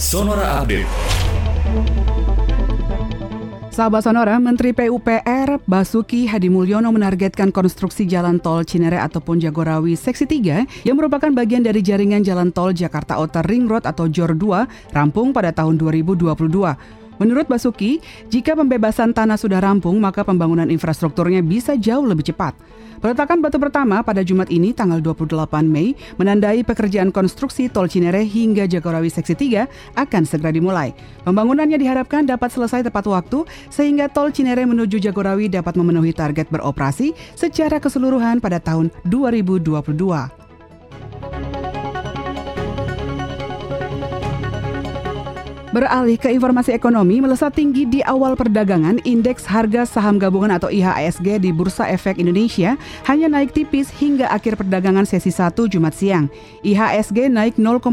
Sonora Update. Sahabat Sonora, Menteri PUPR Basuki Hadi Mulyono menargetkan konstruksi jalan tol Cinere ataupun Jagorawi Seksi 3 yang merupakan bagian dari jaringan jalan tol Jakarta Outer Ring Road atau JOR 2 rampung pada tahun 2022. Menurut Basuki, jika pembebasan tanah sudah rampung, maka pembangunan infrastrukturnya bisa jauh lebih cepat. Peletakan batu pertama pada Jumat ini tanggal 28 Mei menandai pekerjaan konstruksi tol Cinere hingga Jagorawi Seksi 3 akan segera dimulai. Pembangunannya diharapkan dapat selesai tepat waktu sehingga tol Cinere menuju Jagorawi dapat memenuhi target beroperasi secara keseluruhan pada tahun 2022. Beralih ke informasi ekonomi, melesat tinggi di awal perdagangan, indeks harga saham gabungan atau IHSG di Bursa Efek Indonesia hanya naik tipis hingga akhir perdagangan sesi 1 Jumat siang. IHSG naik 0,03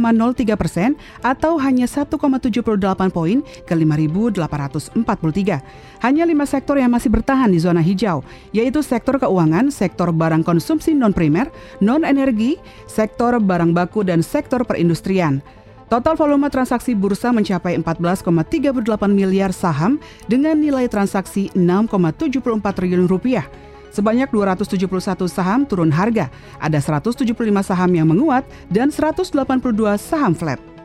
persen atau hanya 1,78 poin ke 5.843. Hanya lima sektor yang masih bertahan di zona hijau, yaitu sektor keuangan, sektor barang konsumsi non-primer, non-energi, sektor barang baku, dan sektor perindustrian. Total volume transaksi bursa mencapai 14,38 miliar saham dengan nilai transaksi 6,74 triliun rupiah. Sebanyak 271 saham turun harga, ada 175 saham yang menguat dan 182 saham flat.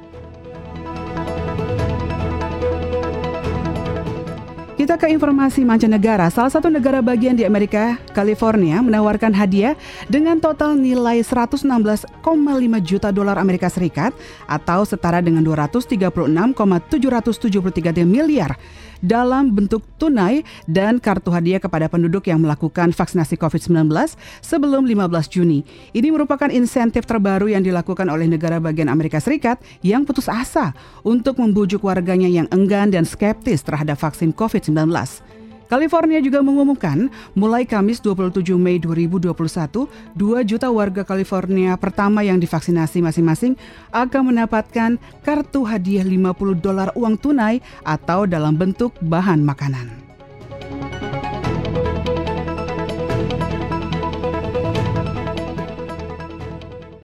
Kita ke informasi mancanegara. Salah satu negara bagian di Amerika, California, menawarkan hadiah dengan total nilai 116,5 juta dolar Amerika Serikat atau setara dengan 236,773 miliar dalam bentuk tunai dan kartu hadiah kepada penduduk yang melakukan vaksinasi COVID-19 sebelum 15 Juni. Ini merupakan insentif terbaru yang dilakukan oleh negara bagian Amerika Serikat yang putus asa untuk membujuk warganya yang enggan dan skeptis terhadap vaksin COVID-19. California juga mengumumkan mulai Kamis 27 Mei 2021, 2 juta warga California pertama yang divaksinasi masing-masing akan mendapatkan kartu hadiah 50 dolar uang tunai atau dalam bentuk bahan makanan.